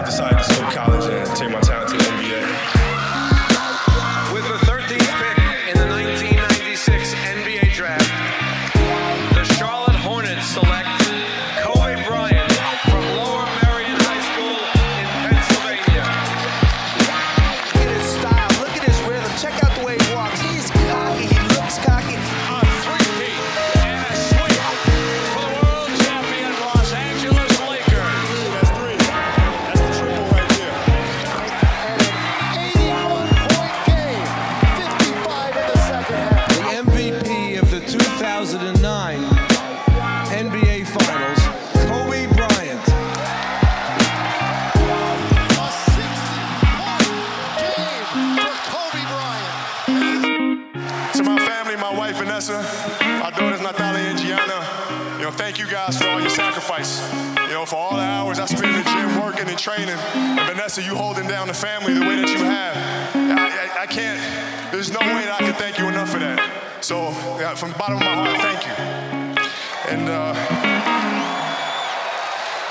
I decided to skip college and take my talent to the NBA. You know, for all the hours I spent in the gym working and training. And Vanessa, you holding down the family the way that you have. I, I, I can't, there's no way that I can thank you enough for that. So, from the bottom of my heart, thank you. And uh,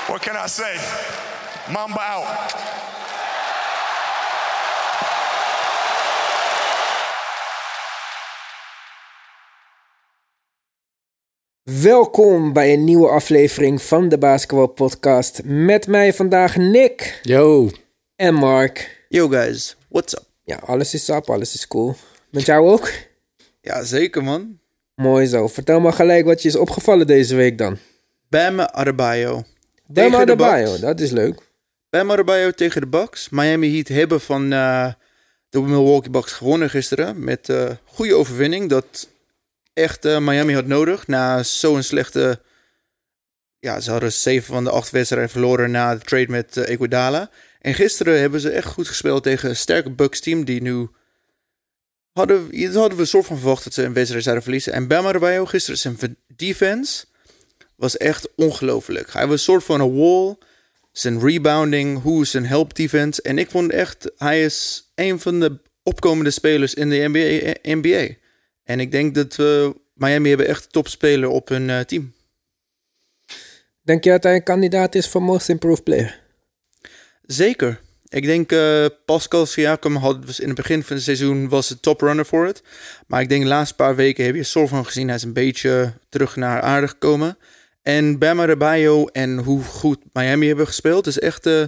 what can I say? Mamba out. Welkom bij een nieuwe aflevering van de Basketball Podcast. Met mij vandaag Nick Yo. en Mark. Yo guys, what's up? Ja, alles is up, alles is cool. Met jou ook? Ja, zeker man. Mooi zo. Vertel maar gelijk wat je is opgevallen deze week dan. Bam Adebayo. Bam Tegen de Adebayo, dat is leuk. Bam Adebayo tegen de Bucks. Miami Heat hebben van eh, de Milwaukee Bucks gewonnen gisteren. Met eh goede overwinning. Dat echt eh, Miami had nodig. Na zo'n slechte... Ja, ze hadden zeven van de acht wedstrijden verloren na de trade met eh, Iguodala. En gisteren hebben ze echt goed gespeeld tegen een sterke Bucks team die nu... Hadden, hadden we een soort van verwacht dat ze een wedstrijd zouden verliezen. En Bam Adebayo gisteren zijn defense was echt ongelooflijk. Hij was een soort van een wall. Zijn rebounding, hoe zijn help defense. En ik vond echt, hij is een van de opkomende spelers in de NBA. NBA. En ik denk dat we Miami hebben echt topspeler op hun eh, team. Denk je dat hij een kandidaat is voor Most Improved Player? Zeker. Ik denk eh, Pascal Siakam had in het begin van het seizoen was de top runner voor het. Maar ik denk de laatste paar weken heb je soort van gezien. Hij is een beetje terug naar aarde gekomen. En Bam Adebayo en hoe goed Miami hebben gespeeld is echt eh,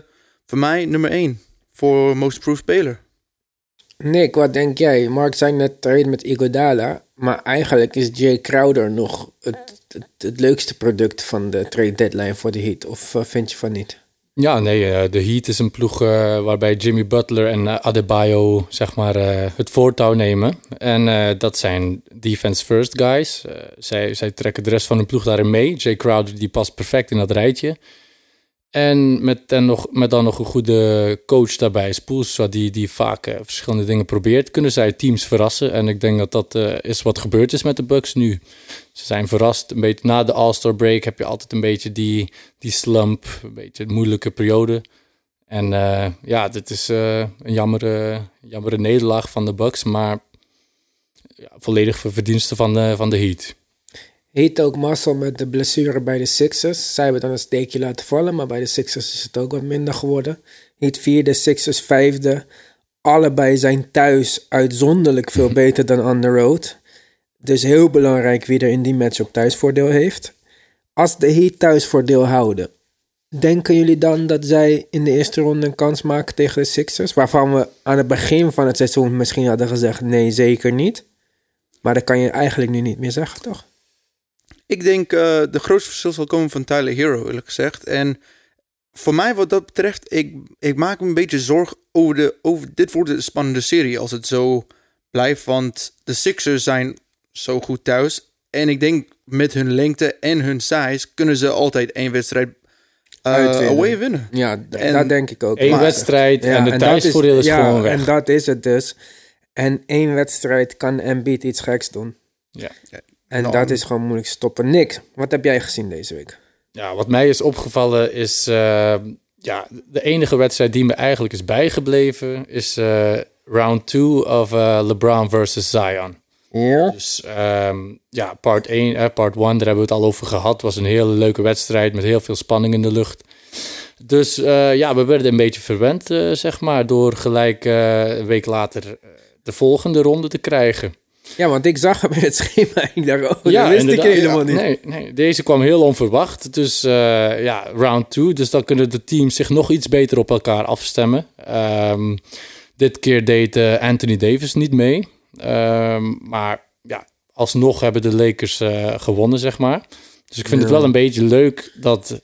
voor mij nummer één voor most improved speler. Nick, wat denk jij? Mark zei net trade met Iguodala. Maar eigenlijk is Jay Crowder nog het, het, leukste product van de trade deadline voor de Heat. Of eh, vind je van niet? Ja, nee, eh, de Heat is een ploeg eh, waarbij Jimmy Butler en Adebayo zeg maar het voortouw nemen. En dat zijn defense first guys. Zij, zij trekken de rest van hun ploeg daarin mee. Jay Crowder die past perfect in dat rijtje. En met, en nog, met dan nog een goede coach daarbij, Spoelstra, die, die vaak eh, verschillende dingen probeert, kunnen zij teams verrassen. En ik denk dat dat eh, is wat gebeurd is met de Bucks nu. Ze zijn verrast. Een beetje na de All-Star break heb je altijd een beetje die, die slump, een beetje een moeilijke periode. En eh, ja, dit is een jammere, jammere nederlaag van de Bucks, maar ja, volledig verdiensten van de, van de Heat. Heat ook mazzel met de blessure bij de Sixers. Zij hebben dan een steekje laten vallen, maar bij de Sixers is het ook wat minder geworden. Heat vierde, Sixers vijfde. Allebei zijn thuis uitzonderlijk veel beter dan on the road. Dus heel belangrijk wie er in die match op thuisvoordeel heeft. Als de Heat thuisvoordeel houden, denken jullie dan dat zij in de eerste ronde een kans maken tegen de Sixers? Waarvan we aan het begin van het seizoen misschien hadden gezegd nee, zeker niet. Maar dat kan je eigenlijk nu niet meer zeggen, toch? Ik denk eh de grootste verschil zal komen van Tyler Hero, eerlijk gezegd. En voor mij wat dat betreft, ik, ik maak me een beetje zorgen over de... Over, dit wordt een spannende serie als het zo blijft. Want de Sixers zijn zo goed thuis. En ik denk met hun lengte en hun size kunnen ze altijd één wedstrijd eh, Uitwinnen. away winnen. Ja, En dat denk ik ook. Eén Maar- wedstrijd en de dat thuisvoordeel is ja, gewoon weg. en dat is het dus. En één wedstrijd kan Embiid iets geks doen. Ja. En dat is gewoon moeilijk stoppen. Nick, wat heb jij gezien deze week? Ja, wat mij is opgevallen is... eh, ja, de enige wedstrijd die me eigenlijk is bijgebleven... is eh, round 2 of eh, LeBron versus Zion. Ja? Dus ehm, ja, part 1, eh, part 1, daar hebben we het al over gehad. was een hele leuke wedstrijd met heel veel spanning in de lucht. Dus ja, we werden een beetje verwend, zeg maar, door gelijk een week later de volgende ronde te krijgen. Ja, want ik zag hem in het schema. Ik dacht, oh, dat wist ik helemaal niet. Nee, nee, deze kwam heel onverwacht. Dus eh, ja, round two. Dus dan kunnen de teams zich nog iets beter op elkaar afstemmen. Ehm, dit keer deed eh, Anthony Davis niet mee. Ehm, maar ja, alsnog hebben de Lakers eh, gewonnen, zeg maar. Dus ik vind het Ja. wel een beetje leuk dat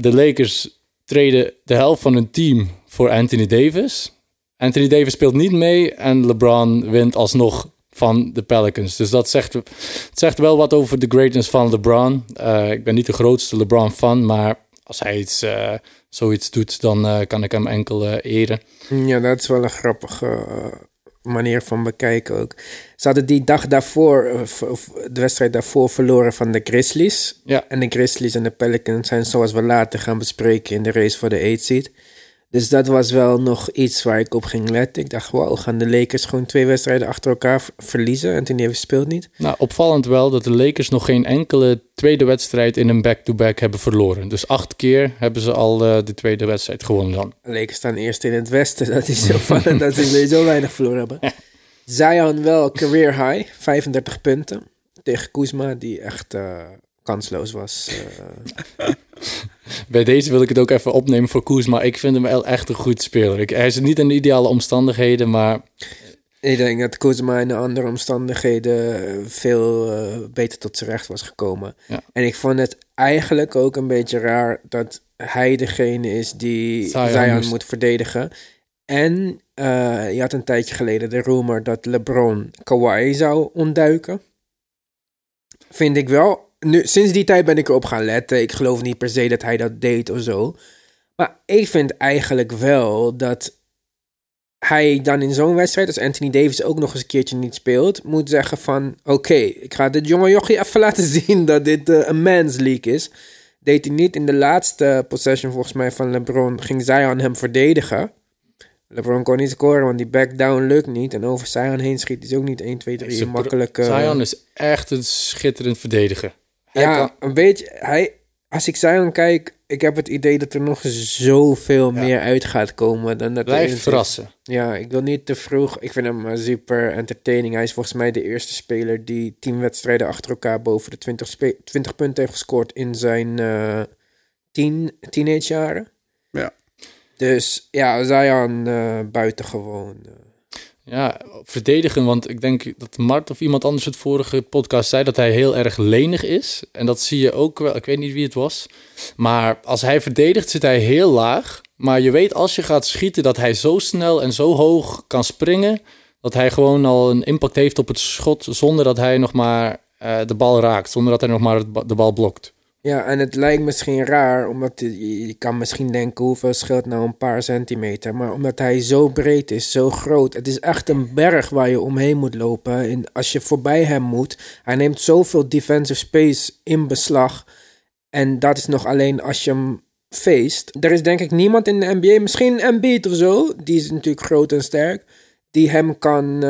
de Lakers treden de helft van hun team voor Anthony Davis. Anthony Davis speelt niet mee en LeBron wint alsnog van de Pelicans. Dus dat zegt, het zegt wel wat over de greatness van LeBron. Eh, ik ben niet de grootste LeBron-fan, maar als hij iets, eh, zoiets doet, dan eh, kan ik hem enkel eren. Ja, dat is wel een grappige manier van bekijken ook. Ze hadden die dag daarvoor, of de wedstrijd daarvoor, verloren van de Grizzlies. Ja. En de Grizzlies en de Pelicans zijn zoals we later gaan bespreken in de race voor de 8 seed. Dus dat was wel nog iets waar ik op ging letten. Ik dacht, wow, gaan de Lakers gewoon twee wedstrijden achter elkaar verliezen? En toen Davis speelt niet. Nou, opvallend wel dat de Lakers nog geen enkele tweede wedstrijd in een back-to-back hebben verloren. Dus acht keer hebben ze al eh, de tweede wedstrijd gewonnen dan. De Lakers staan eerst in het westen. Dat is zo van dat ze zo weinig verloren hebben. Zion wel career high, 35 punten. Tegen Kuzma, die echt eh, kansloos was. eh. Bij deze wil ik het ook even opnemen voor Koesma. Ik vind hem wel echt een goed speler. Ik, hij is niet in de ideale omstandigheden, maar ik denk dat Kuzma in andere omstandigheden eh, veel eh, beter tot zijn recht was gekomen. Ja. En ik vond het eigenlijk ook een beetje raar dat hij degene is die Zion moet verdedigen. En eh, je had een tijdje geleden de rumor dat LeBron Kawhi zou ontduiken. Vind ik wel. Nu, sinds die tijd ben ik erop gaan letten. Ik geloof niet per se dat hij dat deed of zo. Maar ik vind eigenlijk wel dat hij dan in zo'n wedstrijd, als Anthony Davis ook nog eens een keertje niet speelt, moet zeggen van, oké, ik ga dit jonge jochie even laten zien dat dit eh, een man's league is. Deed hij niet in de laatste possession volgens mij van LeBron, ging Zion hem verdedigen. LeBron kon niet scoren, want die back down lukt niet. En over Zion heen schiet is ook niet 1, 2, 3 Ze- een makkelijke... Zion is echt een schitterend verdediger. Hij Ja, kan- een beetje. Hij, als ik Zion kijk, ik heb het idee dat er nog zoveel meer uit gaat komen dan dat zit. verrassen. Ja, ik wil niet te vroeg. Ik vind hem super entertaining. Hij is volgens mij de eerste speler die tien wedstrijden achter elkaar boven de 20, spe- 20 punten heeft gescoord in zijn eh tien, teenagejaren. Ja. Dus ja, Zion eh buitengewoon. eh. Ja, verdedigen, want ik denk dat Mart of iemand anders het vorige podcast zei dat hij heel erg lenig is. En dat zie je ook wel, ik weet niet wie het was. Maar als hij verdedigt zit hij heel laag. Maar je weet als je gaat schieten dat hij zo snel en zo hoog kan springen... dat hij gewoon al een impact heeft op het schot zonder dat hij nog maar eh, de bal raakt. Zonder dat hij nog maar de bal blokt. Ja, en het lijkt misschien raar, omdat je, kan misschien denken hoeveel scheelt nou een paar centimeter. Maar omdat hij zo breed is, zo groot. Het is echt een berg waar je omheen moet lopen. En als je voorbij hem moet, hij neemt zoveel defensive space in beslag. En dat is nog alleen als je hem feest. Er is denk ik niemand in de NBA, misschien Embiid of zo, die is natuurlijk groot en sterk, die hem kan, eh,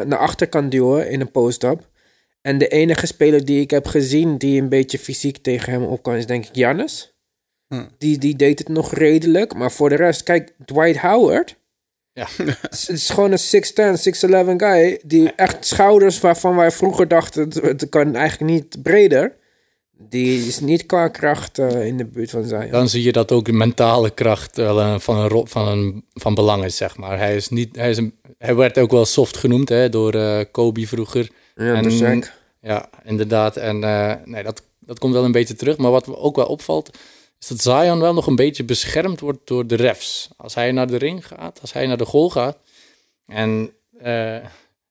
naar achter kan duwen in een post-up. En de enige speler die ik heb gezien die een beetje fysiek tegen hem op kan, is denk ik Giannis. Hm. Die, die deed het nog redelijk. Maar voor de rest, kijk, Dwight Howard. Ja. Het is gewoon een 6'10, 6'11 guy. Die echt schouders waarvan wij vroeger dachten, het, kan eigenlijk niet breder. Die is niet qua kracht eh, in de buurt van zijn. Dan zie je dat ook de mentale kracht wel een- van, een, van, een, van belang is, zeg maar. Hij, is niet, hij, is een, hij werd ook wel soft genoemd hè, door eh, Kobe vroeger. Ja, en- de Shaq. Ja, inderdaad. En eh, nee, dat, dat komt wel een beetje terug. Maar wat ook wel opvalt, is dat Zion wel nog een beetje beschermd wordt door de refs. Als hij naar de ring gaat, als hij naar de goal gaat. En eh,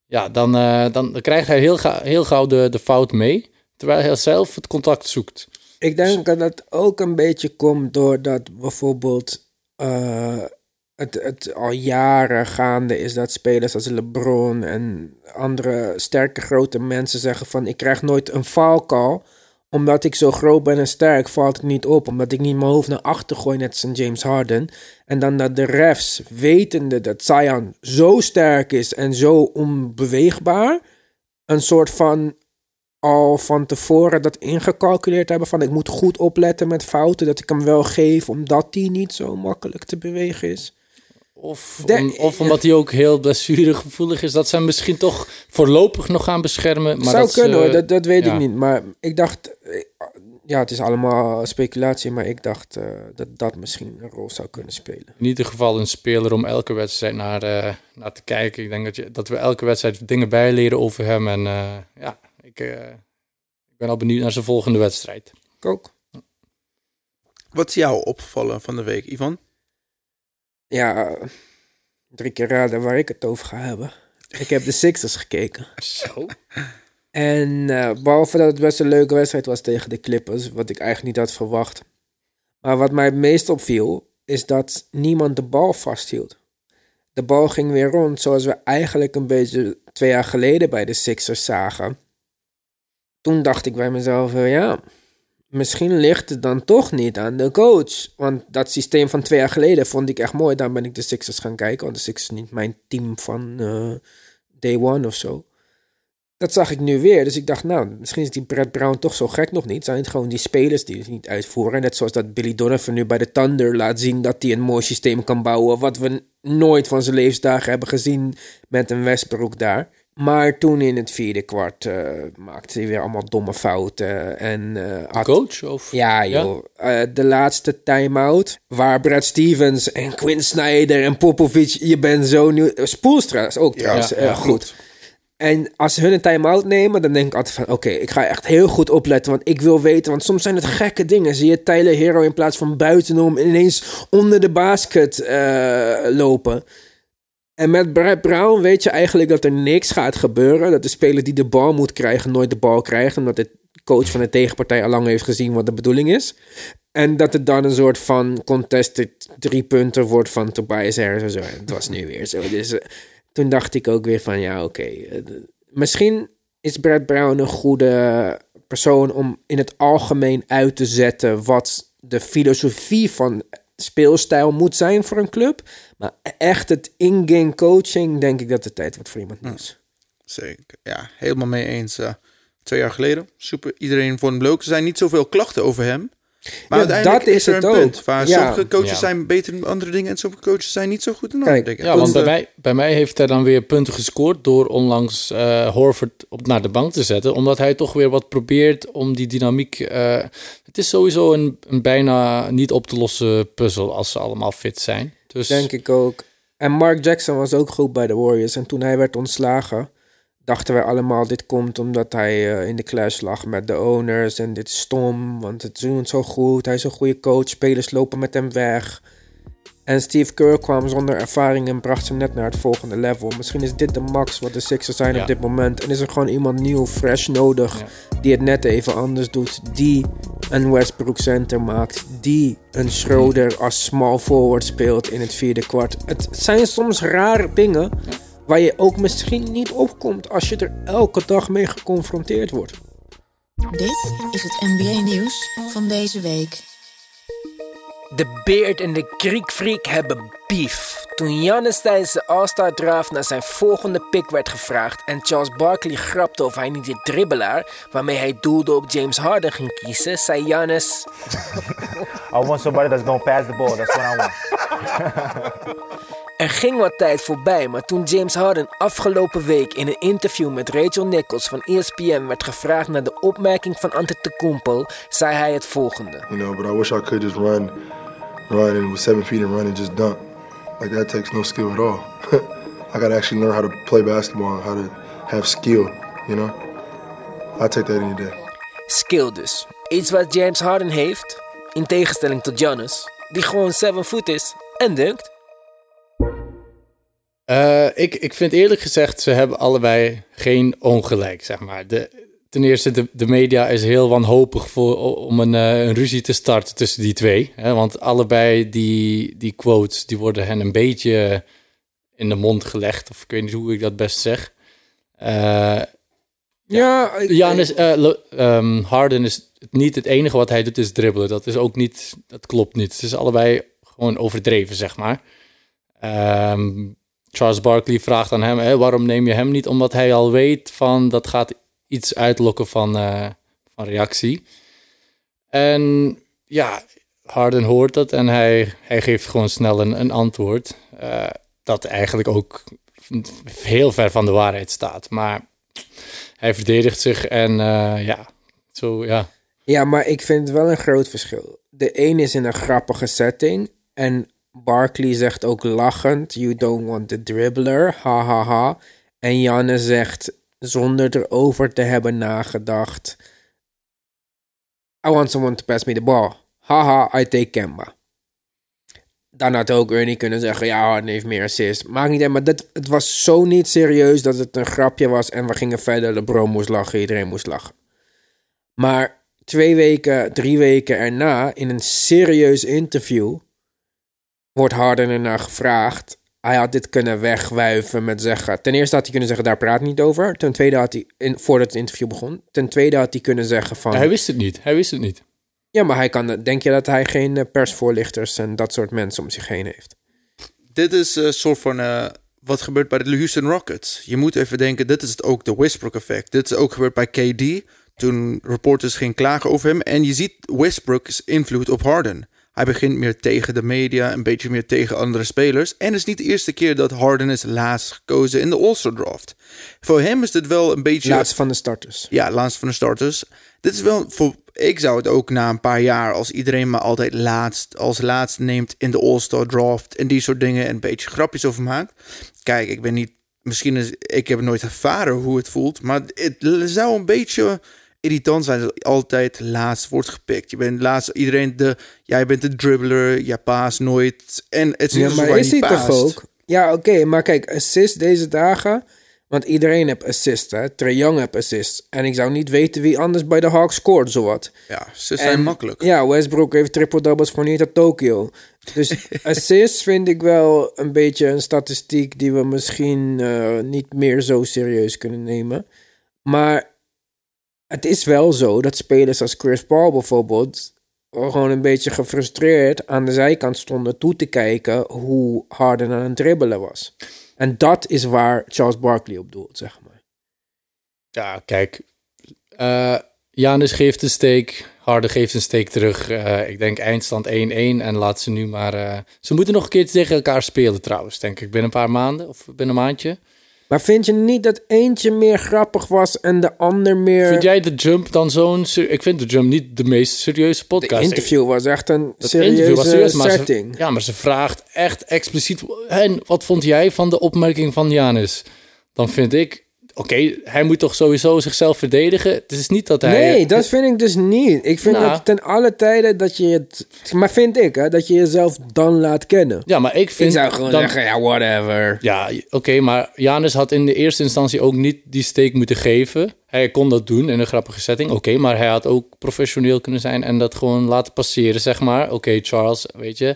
ja, dan, eh, dan, dan krijgt hij heel, ga, heel gauw de, de fout mee. Terwijl hij zelf het contact zoekt. Ik denk dat dat ook een beetje komt doordat bijvoorbeeld eh, het, al jaren gaande is dat spelers als LeBron en andere sterke grote mensen zeggen van ik krijg nooit een call omdat ik zo groot ben en sterk valt het niet op. Omdat ik niet mijn hoofd naar achter gooi net als een James Harden. En dan dat de refs, wetende dat Zion zo sterk is en zo onbeweegbaar, een soort van al van tevoren dat ingecalculeerd hebben van ik moet goed opletten met fouten, dat ik hem wel geef omdat die niet zo makkelijk te bewegen is. Of, om- of omdat hij ook heel blessuregevoelig is, dat ze hem misschien toch voorlopig nog gaan beschermen. Maar Zou dat ze- kunnen hoor, dat, dat weet ja. ik niet. Maar ik dacht, eh, ja, het is allemaal speculatie, maar ik dacht eh, dat dat misschien een rol zou kunnen spelen. in ieder geval een speler om elke wedstrijd naar, eh, naar te kijken. Ik denk dat, je, dat we elke wedstrijd dingen bijleren over hem. En eh, ja, ik, eh, ik ben al benieuwd naar zijn volgende wedstrijd. Ik ook. Wat is jou opgevallen van de week, Ivan? Ja, drie keer raden waar ik het over ga hebben. Ik heb de Sixers gekeken. Zo? En eh, behalve dat het best een leuke wedstrijd was tegen de Clippers, wat ik eigenlijk niet had verwacht. Maar wat mij het meest opviel, is dat niemand de bal vasthield. De bal ging weer rond, zoals we eigenlijk een beetje twee jaar geleden bij de Sixers zagen. Toen dacht ik bij mezelf, ja, misschien ligt het dan toch niet aan de coach. Want dat systeem van twee jaar geleden vond ik echt mooi. Daar ben ik de Sixers gaan kijken, want de Sixers is niet mijn team van eh, day one of zo. Dat zag ik nu weer. Dus ik dacht, nou, misschien is die Brett Brown toch zo gek nog niet. Zijn het gewoon die spelers die het niet uitvoeren. Net zoals dat Billy Donovan nu bij de Thunder laat zien dat hij een mooi systeem kan bouwen. Wat we nooit van zijn levensdagen hebben gezien met een Westbrook daar. Maar toen in het vierde kwart eh, maakte hij weer allemaal domme fouten. En eh, had Coach? Of? ja, joh. Eh, de laatste time-out. Waar Brad Stevens en Quinn Snyder en Popovic. Je bent zo nieuw. Spoelstra is ook trouwens ja, ja, goed. En als ze hun een time-out nemen, dan denk ik altijd van... Oké, ik ga echt heel goed opletten, want ik wil weten... Want soms zijn het gekke dingen. Zie je Tyler Hero in plaats van buitenom... ineens onder de basket eh, lopen. En met Brad Brown weet je eigenlijk dat er niks gaat gebeuren. Dat de speler die de bal moet krijgen nooit de bal krijgt. Omdat de coach van de tegenpartij al lang heeft gezien wat de bedoeling is. En dat het dan een soort van contested drie punten wordt van Tobias Harris en zo. Het was nu weer zo. Dus eh, toen dacht ik ook weer van ja, oké. eh, misschien is Brad Brown een goede persoon om in het algemeen uit te zetten wat de filosofie van speelstijl moet zijn voor een club. Maar echt het in-game coaching, denk ik dat het tijd wordt voor iemand nieuws. Zeker. Ja, helemaal mee eens. eh, twee jaar geleden. Super. Iedereen vond hem leuk. Er zijn niet zoveel klachten over hem. Maar Ja, uiteindelijk dat is is er het een ook. punt. Waar Ja. sommige coaches Ja. zijn beter in andere dingen en sommige coaches zijn niet zo goed in andere Kijk, dingen. Ja, want bij mij, bij mij heeft hij dan weer punten gescoord door onlangs eh, Horford op, naar de bank te zetten. Omdat hij toch weer wat probeert om die dynamiek... eh, het is sowieso een, een bijna niet op te lossen puzzel als ze allemaal fit zijn. Dus Denk ik ook. En Mark Jackson was ook goed bij de Warriors. En toen hij werd ontslagen, dachten wij allemaal: dit komt omdat hij eh, in de clash lag met de owners. En dit is stom, want het doen zo goed. Hij is een goede coach. Spelers lopen met hem weg. En Steve Kerr kwam zonder ervaring en bracht ze net naar het volgende level. Misschien is dit de max wat de Sixers zijn Ja. op dit moment. En is er gewoon iemand nieuw, fresh nodig. Ja. Die het net even anders doet. Die een Westbrook center maakt. Die een Schroeder als small forward speelt in het vierde kwart. Het zijn soms rare dingen. Waar je ook misschien niet opkomt als je er elke dag mee geconfronteerd wordt. Dit is het NBA-nieuws van deze week. De Beard en de Greek Freak hebben beef. Toen Giannis tijdens de All-Star Draft naar zijn volgende pick werd gevraagd en Charles Barkley grapte of hij niet de dribbelaar, waarmee hij doelde op James Harden ging kiezen, zei Giannis... I want somebody that's gonna pass the ball. That's what I want. Er ging wat tijd voorbij, maar toen James Harden afgelopen week in een interview met Rachel Nichols van ESPN werd gevraagd naar de opmerking van Antetokounmpo, zei hij het volgende. You know, but I wish I could just run, run, and with seven feet and run and just dunk. Like that takes no skill at all. I gotta actually learn how to play basketball and how to have skill. You know, I take that any day. Skill dus. Iets wat James Harden heeft, in tegenstelling tot Giannis, die gewoon 7 foot is en dunkt. Eh, ik, ik vind eerlijk gezegd, ze hebben allebei geen ongelijk, zeg maar. De, ten eerste, de, de media is heel wanhopig voor, om een, eh, een ruzie te starten tussen die twee. Hè? Want allebei die, die quotes, die worden hen een beetje in de mond gelegd. Of ik weet niet hoe ik dat best zeg. Eh Ja, Lo- ehm, Harden is niet het enige wat hij doet is dribbelen. Dat is ook niet, dat klopt niet. Het is allebei gewoon overdreven, zeg maar. Ehm, Charles Barkley vraagt aan hem, hè, waarom neem je hem niet? Omdat hij al weet van, dat gaat iets uitlokken van, eh, van reactie. En ja, Harden hoort dat en hij, hij geeft gewoon snel een, een antwoord. eh, dat eigenlijk ook heel ver van de waarheid staat. Maar hij verdedigt zich en eh, ja, zo ja. Ja, maar ik vind wel een groot verschil. De een is in een grappige setting. En Barkley zegt ook lachend: You don't want the dribbler. Ha ha ha. En Janne zegt zonder erover te hebben nagedacht: I want someone to pass me the ball. Haha, I take Kemba. Dan had ook Ernie kunnen zeggen: Ja, Harden heeft meer assists. Maakt niet uit, maar dat, het was zo niet serieus dat het een grapje was. En we gingen verder. LeBron moest lachen, iedereen moest lachen. Maar twee weken, drie weken erna, in een serieus interview, wordt Harden ernaar gevraagd. Hij had dit kunnen wegwuiven met zeggen. Ten eerste had hij kunnen zeggen: daar praat niet over. Ten tweede had hij, in, voordat het interview begon. Ten tweede had hij kunnen zeggen: van. Hij wist het niet. Hij wist het niet. Ja, maar hij kan. Denk je dat hij geen eh, persvoorlichters en dat soort mensen om zich heen heeft? Dit is een soort van eh, wat gebeurt bij de Houston Rockets. Je moet even denken, dit is het ook de Westbrook effect. Dit is ook gebeurd bij KD, toen reporters gingen klagen over hem. En je ziet Westbrook's invloed op Harden. Hij begint meer tegen de media, een beetje meer tegen andere spelers. En het is niet de eerste keer dat Harden is laatst gekozen in de All-Star draft. Voor hem is dit wel een beetje... Laatst van de starters. Ja, laatst van de starters. Dit is wel voor. Ik zou het ook na een paar jaar, als iedereen me altijd laatst als laatst neemt in de All-Star draft en die soort dingen en een beetje grapjes over maakt. Kijk, ik ben niet. Misschien is. Ik heb nooit ervaren hoe het voelt, maar het zou een beetje irritant zijn dat altijd laatst wordt gepikt. Je bent laatst, iedereen de. Jij bent de dribbler, je paast nooit. En het is Ja, niet maar zo waar is je hij toch ook? Ja, oké, maar kijk, assist deze dagen. Want iedereen heeft assist, hè. Trae Young heeft assist. En ik zou niet weten wie anders bij de Hawks scoort, zowat. Ja, ze zijn En, makkelijk. Ja, Westbrook heeft triple-doubles voor niet uit Tokio. Dus assists vind ik wel een beetje een statistiek die we misschien eh, niet meer zo serieus kunnen nemen. Maar het is wel zo dat spelers als Chris Paul bijvoorbeeld gewoon een beetje gefrustreerd aan de zijkant stonden toe te kijken hoe Harden aan het dribbelen was. En dat is waar Charles Barkley op doelt, zeg maar. Ja, kijk. eh Janis geeft een steek. Harden geeft een steek terug. Eh, ik denk eindstand 1-1. En laat ze nu maar... eh, ze moeten nog een keer tegen elkaar spelen trouwens, denk ik. Binnen een paar maanden of binnen een maandje. Maar vind je niet dat eentje meer grappig was en de ander meer... Vind jij de Jump dan zo'n... Ik vind de Jump niet de meest serieuze podcast. De interview was echt een Dat serieuze interview was serieus, maar ze- setting. ja, maar ze vraagt echt expliciet... En wat vond jij van de opmerking van Janis? Dan vind ik... Oké, hij moet toch sowieso zichzelf verdedigen? Het is niet dat hij... Nee, dat vind ik dus niet. Ik vind Nou. dat ten alle tijden dat je het... Maar vind ik, hè, dat je jezelf dan laat kennen. Ja, maar ik vind... Ik zou gewoon dan- zeggen, ja, whatever. Ja, oké, maar Janus had in de eerste instantie ook niet die steek moeten geven. Hij kon dat doen in een grappige setting, oké, maar hij had ook professioneel kunnen zijn en dat gewoon laten passeren, zeg maar. Oké, Charles, weet je.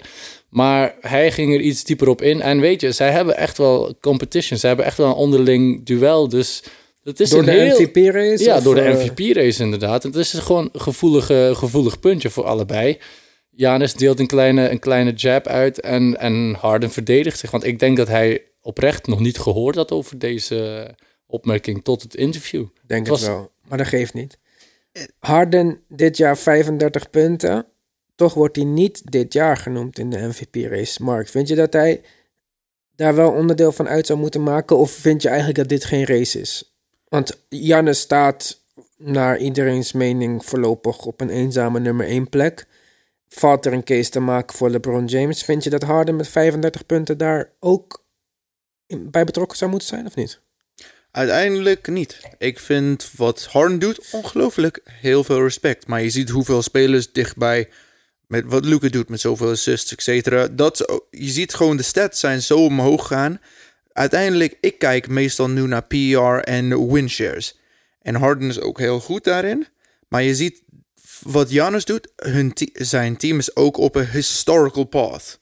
Maar hij ging er iets dieper op in. En weet je, zij hebben echt wel competition. Ze hebben echt wel een onderling duel. Dus dat is Door een de heel... MVP-race? Ja, door de eh, MVP-race inderdaad. Het is gewoon een gevoelige, gevoelig puntje voor allebei. Janis deelt een kleine, een kleine jab uit en, en Harden verdedigt zich. Want ik denk dat hij oprecht nog niet gehoord had over deze opmerking tot het interview. Denk Het wel, maar dat geeft niet. Harden dit jaar 35 punten. Toch wordt hij niet dit jaar genoemd in de MVP-race. Mark, vind je dat hij daar wel onderdeel van uit zou moeten maken? Of vind je eigenlijk dat dit geen race is? Want Janne staat naar iedereen's mening voorlopig op een eenzame nummer 1 plek. Valt er een case te maken voor LeBron James? Vind je dat Harden met 35 punten daar ook bij betrokken zou moeten zijn of niet? Uiteindelijk niet. Ik vind wat Harden doet ongelooflijk heel veel respect. Maar je ziet hoeveel spelers dichtbij met wat Luca doet met zoveel assists, et cetera. Dat, je ziet gewoon de stats zijn zo omhoog gaan. Uiteindelijk, ik kijk meestal nu naar PR en win shares. En Harden is ook heel goed daarin. Maar je ziet wat Giannis doet. Hun zijn team is ook op een historical path.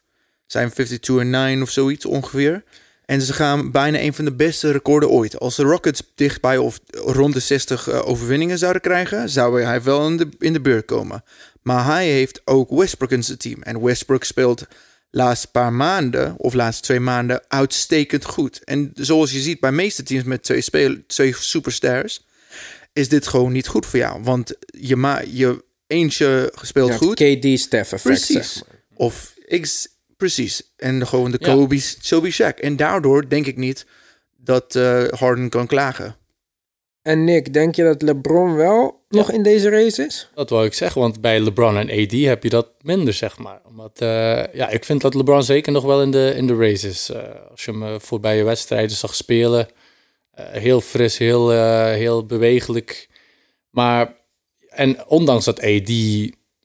Zijn 52 en 9 of zoiets ongeveer. En ze gaan bijna een van de beste recorden ooit. Als de Rockets dichtbij of rond de 60 eh, overwinningen zouden krijgen, zou hij wel in de, in de beurt komen. Maar hij heeft ook Westbrook in zijn team. En Westbrook speelt laatste paar maanden, of laatste twee maanden, uitstekend goed. En zoals je ziet bij meeste teams met twee, spel twee superstars, is dit gewoon niet goed voor jou. Want je, ma je eentje gespeelt Ja, goed. KD Steph effect, Precies. zeg maar. Of X, precies. En gewoon de Ja. Kobe's, Kobe Shaq. En daardoor denk ik niet dat eh, Harden kan klagen. En Nick, denk je dat LeBron wel nog in deze race is? Dat wou ik zeggen, want bij LeBron en AD heb je dat minder, zeg maar. Omdat, eh, ja, ik vind dat LeBron zeker nog wel in de, in de race is. Eh, als je hem voorbije wedstrijden zag spelen, eh, heel fris, heel, eh, heel bewegelijk. Maar, en ondanks dat AD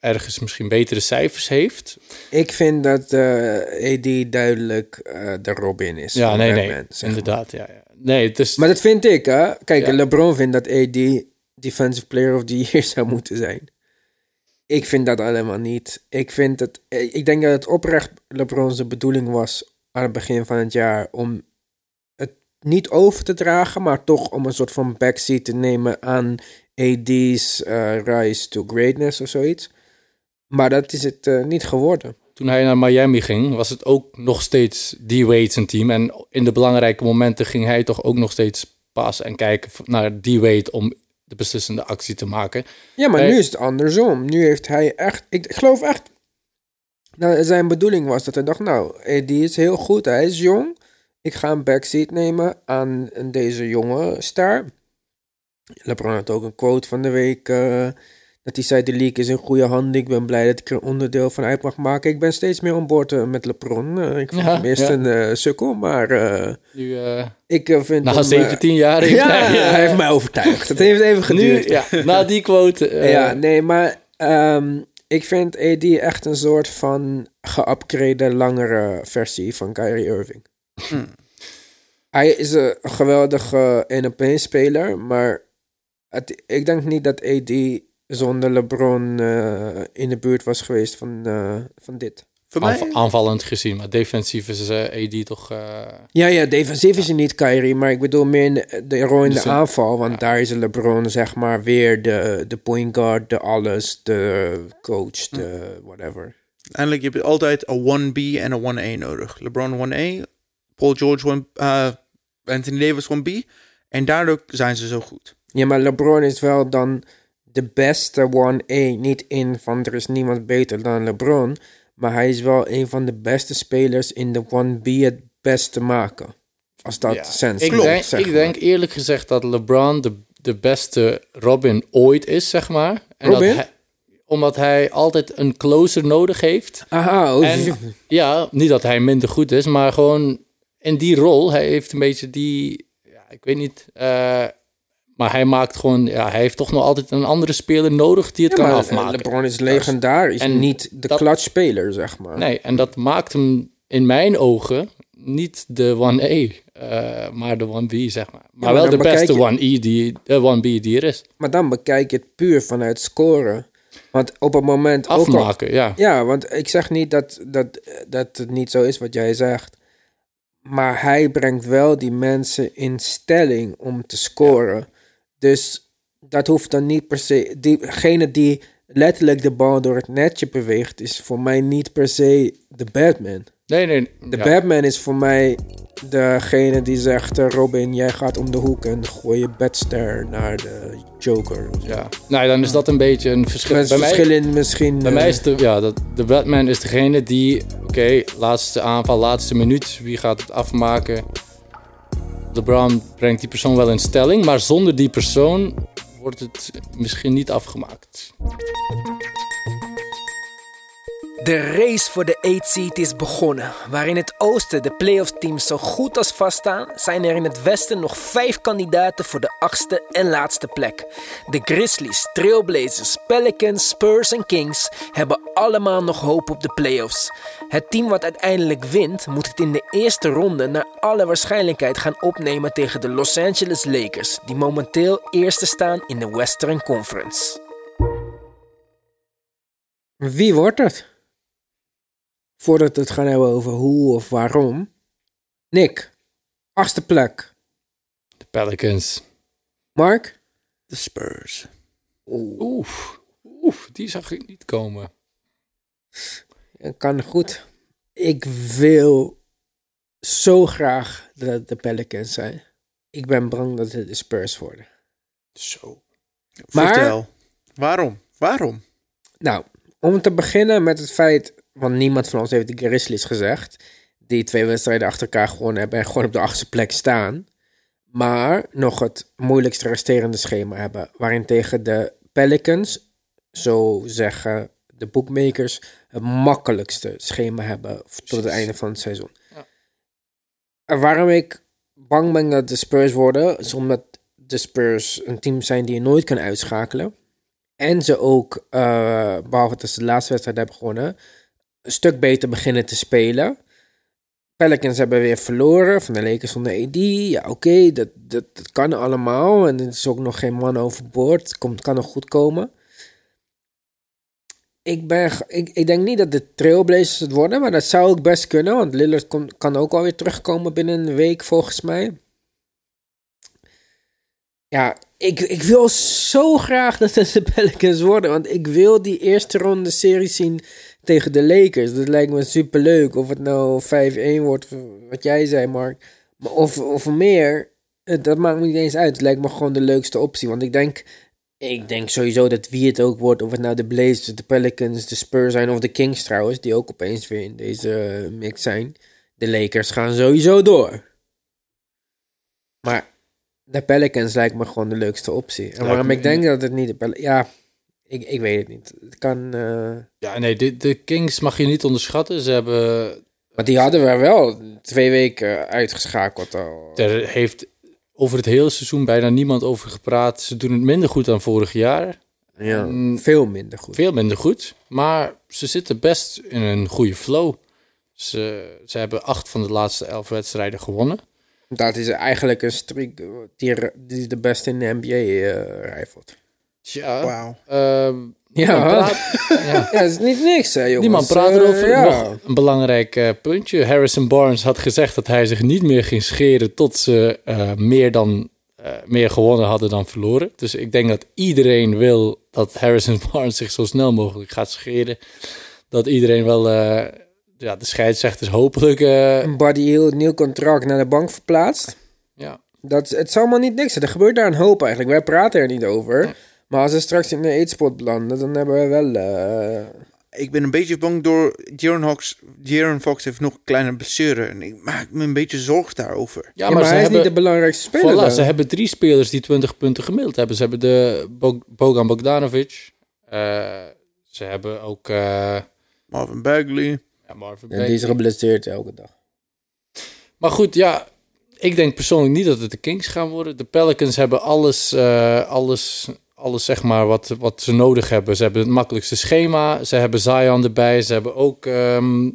ergens misschien betere cijfers heeft. Ik vind dat AD duidelijk eh, de Robin is. Ja, nee, nee, zeg maar. inderdaad. Ja, ja. Nee, het is, Maar dat vind ik, hè. Kijk, Ja. LeBron vindt dat AD Defensive Player of the Year zou moeten zijn. Ik vind dat helemaal niet. Ik vind het... eh, Ik denk dat het oprecht LeBron's bedoeling was aan het begin van het jaar om het niet over te dragen, maar toch om een soort van backseat te nemen aan AD's eh, rise to greatness of zoiets. Maar dat is het eh, niet geworden. toen hij naar Miami ging, was het ook nog steeds D-Wade zijn team. En in de belangrijke momenten ging hij toch ook nog steeds passen en kijken naar D-Wade om de beslissende actie te maken. Ja, maar Hij- nu is het andersom. Nu heeft hij echt... Ik, geloof echt... Nou, zijn bedoeling was dat hij dacht... Nou, die is heel goed. Hij is jong. Ik ga een backseat nemen aan deze jonge ster. LeBron had ook een quote van de week... eh, dat hij zei, de league is in goede handen. Ik ben blij dat ik er onderdeel van uit mag maken. Ik ben steeds meer on board eh, met LeBron. Eh, ik vond Ja, hem eerst ja. een eh, sukkel, maar... eh, Nu, eh, ik vind na hem, eh, 17 jaar heeft ja, hij... hij heeft mij overtuigd. Het heeft even geduurd. nu, ja, na die quote... eh, ja, nee, maar ehm, ik vind AD echt een soort van geupgrade langere versie van Kyrie Irving. Hij is een geweldige 1-op-1 speler, maar het, ik denk niet dat AD zonder LeBron eh, in de buurt was geweest van, eh, van dit. Voor aanv- mij, aanvallend gezien, maar defensief is eh, AD toch... eh, Ja, ja, defensief is hij niet Kyrie, maar ik bedoel meer in de, de rol in de Dus, eh, aanval. Want daar is LeBron zeg maar weer de, de point guard, de alles, de coach, de whatever. Uiteindelijk heb je altijd een 1B en een 1A nodig. LeBron 1A, Paul George 1, eh, Anthony Davis 1B. En daardoor zijn ze zo goed. Ja, maar LeBron is wel dan de beste 1A. Niet in van er is niemand beter dan LeBron. Maar hij is wel een van de beste spelers in de 1B het beste maken. Als dat ja. sens ik, klopt, denk, zeg ik denk eerlijk gezegd dat LeBron de, de beste Robin ooit is, zeg maar. En Robin? Dat hij, omdat hij altijd een closer nodig heeft. Aha, oh, En ja, niet dat hij minder goed is, maar gewoon in die rol. Hij heeft een beetje die, ja, ik weet niet, eh, maar hij maakt gewoon, ja, hij heeft toch nog altijd een andere speler nodig die het Ja, kan maar afmaken. LeBron is legendarisch. En niet de dat- clutch speler, zeg maar. Nee, en dat maakt hem in mijn ogen niet de 1A, eh, maar de 1B, zeg maar. Maar, maar wel de beste je- 1E die, de 1B die er is. Maar dan bekijk je het puur vanuit scoren. Want op het moment al- Afmaken, ja. Ja, want ik zeg niet dat, dat, dat het niet zo is wat jij zegt. Maar hij brengt wel die mensen in stelling om te scoren. Dus dat hoeft dan niet per se. Diegene die letterlijk de bal door het netje beweegt, is voor mij niet per se de Batman. Nee, nee. De ja. Batman is voor mij degene die zegt: eh, Robin, jij gaat om de hoek en gooi je bedster naar de Joker. Ja. Nou, dan is dat een beetje een verschil. Bij mij- in misschien. Bij eh, mij is de, ja, dat, de Batman is degene die, oké, laatste aanval, laatste minuut, wie gaat het afmaken? LeBron brengt die persoon wel in stelling, maar zonder die persoon wordt het misschien niet afgemaakt. De race voor de 8 seed is begonnen. Waar in het oosten de playoff teams zo goed als vaststaan, zijn er in het westen nog vijf kandidaten voor de achtste en laatste plek. De Grizzlies, Trailblazers, Pelicans, Spurs en Kings hebben allemaal nog hoop op de playoffs. Het team wat uiteindelijk wint, moet het in de eerste ronde naar alle waarschijnlijkheid gaan opnemen tegen de Los Angeles Lakers, die momenteel eerste staan in de Western Conference. Wie wordt het? Voordat we het gaan hebben over hoe of waarom. Nick, achtste plek. De Pelicans. Mark? De Spurs. Oef, oef, die zag ik niet komen. Kan goed. Ik wil zo graag dat het de Pelicans zijn. Ik ben bang dat het de Spurs worden. Zo. Maar- Vertel. Waarom? Waarom? Nou, om te beginnen met het feit, want niemand van ons heeft de Grizzlies gezegd, die twee wedstrijden achter elkaar gewonnen hebben en gewoon op de achtste plek staan, maar nog het moeilijkste resterende schema hebben, waarin tegen de Pelicans, zo zeggen de bookmakers, het makkelijkste schema hebben tot het einde van het seizoen. En waarom ik bang ben dat de Spurs worden, is omdat de Spurs een team zijn die je nooit kan uitschakelen. En ze ook, eh, behalve dat ze de laatste wedstrijd hebben gewonnen, stuk beter beginnen te spelen. Pelicans hebben weer verloren van de Lakers zonder AD. Ja, oké, dat, dat, kan allemaal. En er is ook nog geen man overboord. Het komt, kan nog goed komen. Ik, ben, ik, ik denk niet dat de Trailblazers het worden, maar dat zou ook best kunnen. Want Lillard kon, kan ook alweer terugkomen binnen een week, volgens mij. Ja, ik, ik wil zo graag dat het de Pelicans worden. Want ik wil die eerste ronde serie zien tegen de Lakers. Dat lijkt me super leuk. Of het nou 5-1 wordt, wat jij zei, Mark. Maar of, of meer, eh, dat maakt me niet eens uit. Het lijkt me gewoon de leukste optie. Want ik denk, ik denk sowieso dat wie het ook wordt, of het nou de Blazers, de Pelicans, de Spurs zijn of de Kings trouwens, die ook opeens weer in deze mix zijn. De Lakers gaan sowieso door. Maar de Pelicans lijkt me gewoon de leukste optie. En waarom ik denk dat het niet de Pel- Ja, ik, ik weet het niet. Het kan... eh, Ja, nee, de, de Kings mag je niet onderschatten. Ze hebben... Maar die hadden we wel twee weken uitgeschakeld al. Er heeft over het hele seizoen bijna niemand over gepraat. Ze doen het minder goed dan vorig jaar. Ja, En veel minder goed. Veel minder goed. Maar ze zitten best in een goede flow. Ze, ze hebben acht van de laatste elf wedstrijden gewonnen. Dat is eigenlijk een streak die, die de beste in de NBA eh rijvelt. Tja. Wauw. ehm, Ja. praat- ja. Ja, dat is niet niks, hè, jongens. Niemand praat Eh, erover. ja. Nog een belangrijk eh, puntje. Harrison Barnes had gezegd dat hij zich niet meer ging scheren tot ze eh, meer, dan, eh, meer gewonnen hadden dan verloren. Dus ik denk dat iedereen wil dat Harrison Barnes zich zo snel mogelijk gaat scheren. Dat iedereen wel, eh, ja, de scheidsrechters hopelijk... eh, Een Buddy Hield nieuw contract naar de bank verplaatst. ja. Dat, het is allemaal niet niks. Er gebeurt daar een hoop eigenlijk. Wij praten er niet over. Maar als we straks in de eetspot belanden, dan hebben we wel... eh, Ik ben een beetje bang door Jaron Fox. Jaron Fox heeft nog een kleine blessure. En ik maak me een beetje zorgen daarover. Ja, maar hij is niet de belangrijkste speler Voilà, ze hebben drie spelers die 20 punten gemiddeld hebben. Ze hebben de Bog- Bogan Bogdanovic. Eh, ze hebben ook... eh, Marvin Bagley. Ja, Marvin Ja, die is geblesseerd elke dag. Maar goed, ja, ik denk persoonlijk niet dat het de Kings gaan worden. De Pelicans hebben alles, eh, alles, alles zeg maar wat, wat ze nodig hebben. Ze hebben het makkelijkste schema. Ze hebben Zion erbij. Ze hebben ook ehm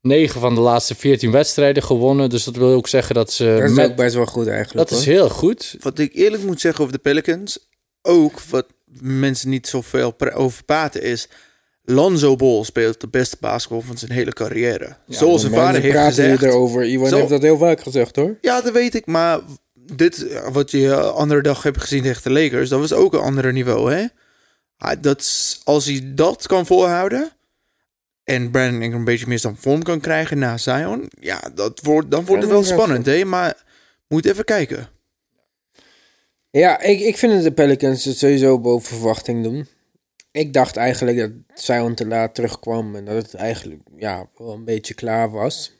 negen van de laatste 14 wedstrijden gewonnen. Dus dat wil ook zeggen dat ze... Dat is met- ook best wel goed eigenlijk. dat is heel goed. Wat ik eerlijk moet zeggen over de Pelicans, ook wat mensen niet zoveel over praten is, Lonzo Ball speelt de beste basketbal van zijn hele carrière. Zoals zijn vader heeft gezegd. erover. Iwan Zo- heeft dat heel vaak gezegd hoor. Ja, dat weet ik, maar dit wat je andere dag hebt gezien tegen de Lakers, dat was ook een ander niveau, hè? Ah, Dat, als hij dat kan volhouden en Brandon Ingram een beetje meer dan vorm kan krijgen na Zion, ja, dat wordt, dan wordt het wel spannend, hè? Maar moet even kijken. Ja, ik, ik vind dat de Pelicans het sowieso boven verwachting doen. Ik dacht eigenlijk dat Zion te laat terugkwam en dat het eigenlijk ja, wel een beetje klaar was.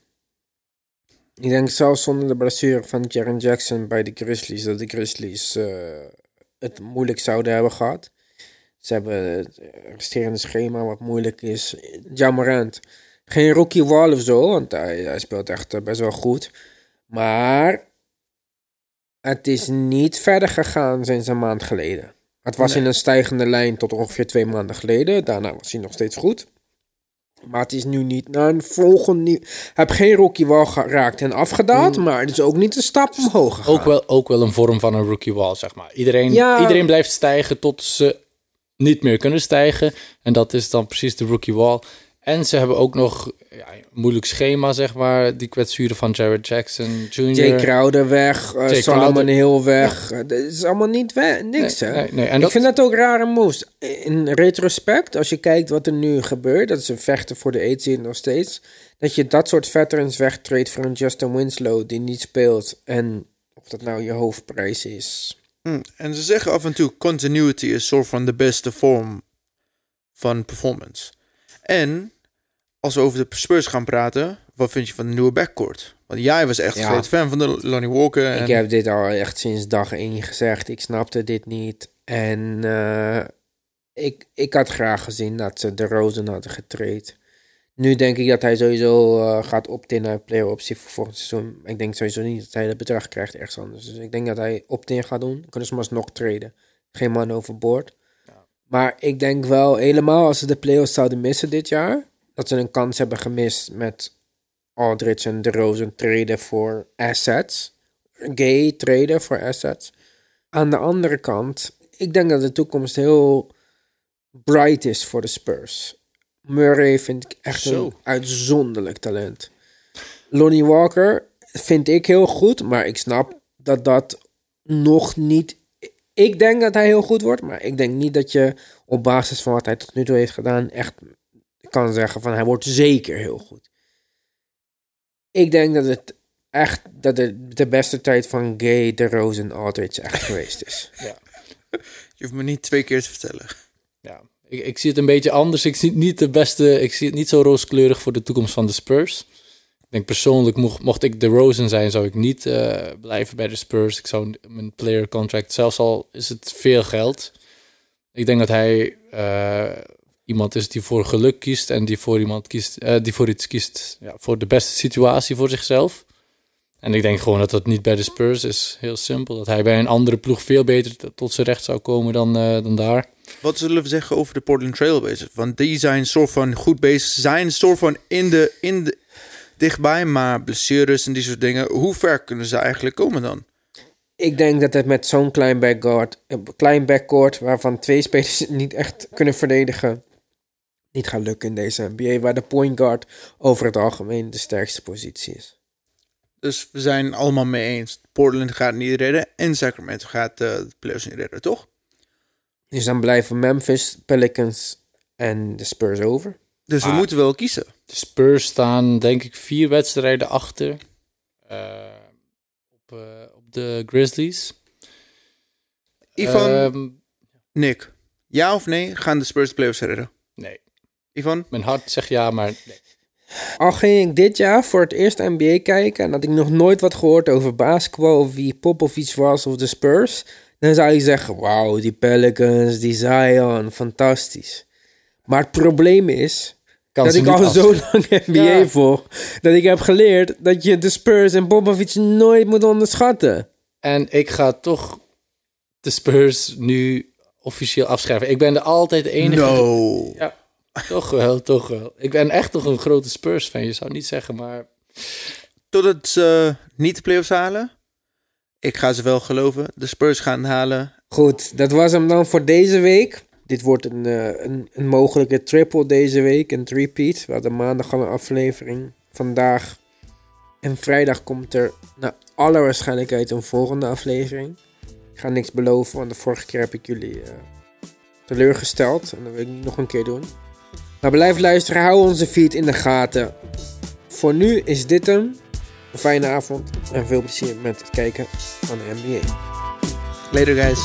Ik denk zelfs zonder de blessure van Jaren Jackson bij de Grizzlies, dat de Grizzlies eh, het moeilijk zouden hebben gehad. Ze hebben het resterende schema wat moeilijk is. Jammerend. Geen rookie wall of zo, want hij, hij speelt echt eh, best wel goed. Maar het is niet verder gegaan sinds een maand geleden. Het was Nee. in een stijgende lijn tot ongeveer twee maanden geleden. Daarna was hij nog steeds goed. Maar het is nu niet naar een volgende niveau. Hij heeft geen rookie wall geraakt en afgedaald, maar het is ook niet een stap omhoog gegaan. Ook wel, ook wel een vorm van een rookie wall, zeg maar. Iedereen, Ja. iedereen blijft stijgen tot ze niet meer kunnen stijgen. En dat is dan precies de rookie wall. En ze hebben ook nog ja, een moeilijk schema, zeg maar. Die kwetsuren van Jared Jackson Jr. Jay Crowder weg, eh, Jay Solomon Crowder. Hill weg. Eh, Dat is allemaal niet weg, niks Nee, hè. nee, nee. En ik dat- vind dat ook rare moves. In retrospect, als je kijkt wat er nu gebeurt, dat ze vechten voor de 8 seed nog steeds, dat je dat soort veterans wegtreedt voor een Justin Winslow die niet speelt en of dat nou je hoofdprijs is. Hm, En ze zeggen af en toe continuity is soort van de beste vorm van performance. En als we over de Spurs gaan praten, wat vind je van de nieuwe backcourt? Want jij was echt een Ja. groot fan van de Lonnie Walker. En Ik heb dit al echt sinds dag één gezegd. Ik snapte dit niet. En eh, ik, ik had graag gezien dat ze de Rosen hadden getraind. Nu denk ik dat hij sowieso eh, gaat opt-in naar player optie voor volgend seizoen. Ik denk sowieso niet dat hij het bedrag krijgt ergens anders. Dus ik denk dat hij opt-in gaat doen. Kunnen ze maar nog treden. Geen man overboord. Maar ik denk wel helemaal als ze de playoffs zouden missen dit jaar. Dat ze een kans hebben gemist met Aldridge en de Rosen traden voor assets. Gay traden voor assets. Aan de andere kant, ik denk dat de toekomst heel bright is voor de Spurs. Murray vind ik echt Zo. een uitzonderlijk talent. Lonnie Walker vind ik heel goed, maar ik snap dat dat nog niet. Ik denk dat hij heel goed wordt, maar ik denk niet dat je op basis van wat hij tot nu toe heeft gedaan echt kan zeggen van hij wordt zeker heel goed. Ik denk dat het echt dat het de beste tijd van Gay, de Rose en Aldridge echt geweest is. Je hoeft me niet twee keer te vertellen. Ja, ik, ik zie het een beetje anders. Ik zie het niet de beste. Ik zie het niet zo rooskleurig voor de toekomst van de Spurs. Ik denk persoonlijk, mocht, mocht ik de Rosen zijn, zou ik niet eh, blijven bij de Spurs. Ik zou mijn player contract, zelfs al is het veel geld. Ik denk dat hij eh, iemand is die voor geluk kiest en die voor iemand kiest, eh, die voor iets kiest, ja, voor de beste situatie voor zichzelf. En ik denk gewoon dat dat niet bij de Spurs is. Heel simpel. Dat hij bij een andere ploeg veel beter tot zijn recht zou komen dan, eh, dan daar. Wat zullen we zeggen over de Portland Trailblazers? Want die zijn soort van goed bezig. Zijn soort van in de, in de, dichtbij, maar blessures en die soort dingen. Hoe ver kunnen ze eigenlijk komen dan? Ik denk dat het met zo'n klein backcourt, een klein backcourt waarvan twee spelers het niet echt kunnen verdedigen, niet gaat lukken in deze NBA, waar de point guard over het algemeen de sterkste positie is. Dus we zijn allemaal mee eens. Portland gaat niet redden en Sacramento gaat eh, de playoffs niet redden, toch? Dus dan blijven Memphis, Pelicans en de Spurs over. Dus we Ah. moeten wel kiezen. De Spurs staan denk ik vier wedstrijden achter eh, op, eh, op de Grizzlies. Ivan, Ehm, Nick, ja of nee gaan de Spurs de playoffs redden? nee, Ivan? mijn hart zegt ja, maar nee. Al ging ik dit jaar voor het eerst NBA kijken en had ik nog nooit wat gehoord over basketbal of wie Popovich was of de Spurs, dan zou je zeggen, wauw, die Pelicans, die Zion, fantastisch. Maar het probleem is Kan dat ik al zo lang NBA Ja. volg, dat ik heb geleerd dat je de Spurs en Popovich nooit moet onderschatten. En ik ga toch de Spurs nu officieel afschrijven. Ik ben er altijd de enige. No. Ja, toch wel, toch wel. Ik ben echt toch een grote Spurs-fan. Je zou niet zeggen, maar Totdat ze niet de playoffs halen. Ik ga ze wel geloven. De Spurs gaan halen. Goed, dat was hem dan voor deze week. Dit wordt een, eh, een, een mogelijke triple deze week, een repeat. We hadden maandag al een aflevering. Vandaag en vrijdag komt er naar alle waarschijnlijkheid een volgende aflevering. Ik ga niks beloven, want de vorige keer heb ik jullie eh, teleurgesteld. En dat wil ik niet nog een keer doen. Maar blijf luisteren, hou onze feed in de gaten. Voor nu is dit hem. Een fijne avond en veel plezier met het kijken van de NBA. Later guys.